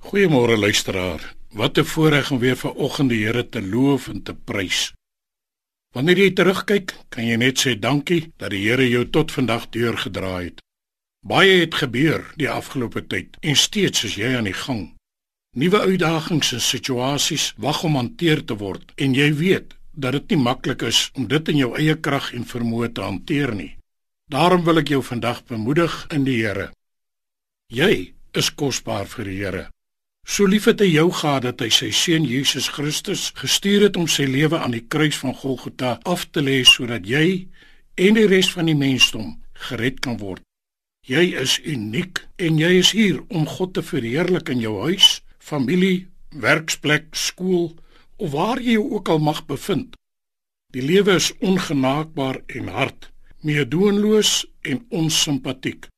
Goeiemôre luisteraar. Wat 'n voorreg om weer vanoggend die Here te loof en te prys. Wanneer jy terugkyk, kan jy net sê dankie dat die Here jou tot vandag deurgedra het. Baie het gebeur die afgelope tyd en steeds is jy aan die gang. Nuwe uitdagings en situasies wag om hanteer te word en jy weet dat dit nie maklik is om dit in jou eie krag en vermoë te hanteer nie. Daarom wil ek jou vandag bemoedig in die Here. Jy is kosbaar vir die Here. So lief het hy jou gehad dat hy sy seun Jesus Christus gestuur het om sy lewe aan die kruis van Golgotha af te lê sodat jy en die res van die mensdom gered kan word. Jy is uniek en jy is hier om God te verheerlik in jou huis, familie, werksplek, skool of waar jy jou ook al mag bevind. Die lewe is ongenaakbaar en hard, meedoenloos en onsimpatiek.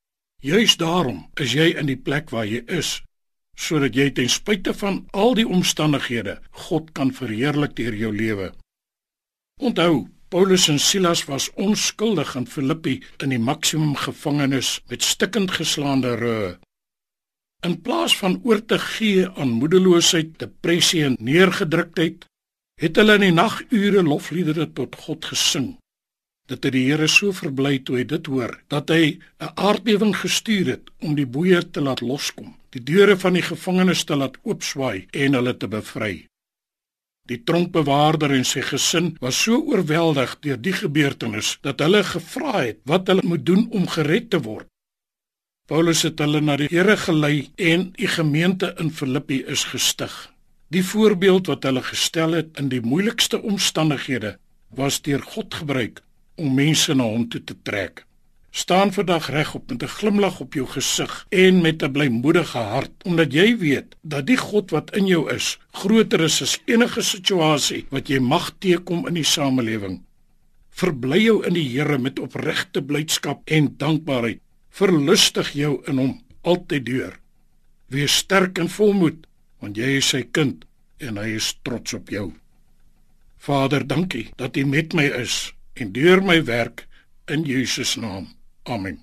Juist daarom is jy in die plek waar jy is sodat jy ten spyte van al die omstandighede God kan verheerlik deur jou lewe. Onthou, Paulus en Silas was onskuldig in Filippi in die maksimum gevangenis met stikkend geslaande rug. In plaas van oor te gee aan moedeloosheid, depressie en neergedruktheid, het hulle in die nagure lofliedere tot God gesing. Dit het die Here so verbly toe hy dit hoor dat hy 'n aardbewing gestuur het om die boeie te laat loskom die deure van die gevangenes te laat oopswaai en hulle te bevry. Die tronkbewaarder en sy gesin was so oorweldig deur die gebeurtenis dat hulle gevra het wat hulle moet doen om gered te word. Paulus het hulle na die Here gelei en die gemeente in Filippi is gestig. Die voorbeeld wat hulle gestel het in die moeilikste omstandighede was deur God gebruik om mense na hom toe te trek staan vandag regop met 'n glimlag op jou gesig en met 'n blymoedige hart omdat jy weet dat die God wat in jou is groter is as enige situasie wat jy mag teekom in die samelewing. Verbly jou in die Here met opregte blydskap en dankbaarheid. Verlustig jou in hom altyd deur. Wees sterk en volmoed want jy is sy kind en hy is trots op jou. Vader, dankie dat U met my is en deur my werk in Jesus naam. Amen.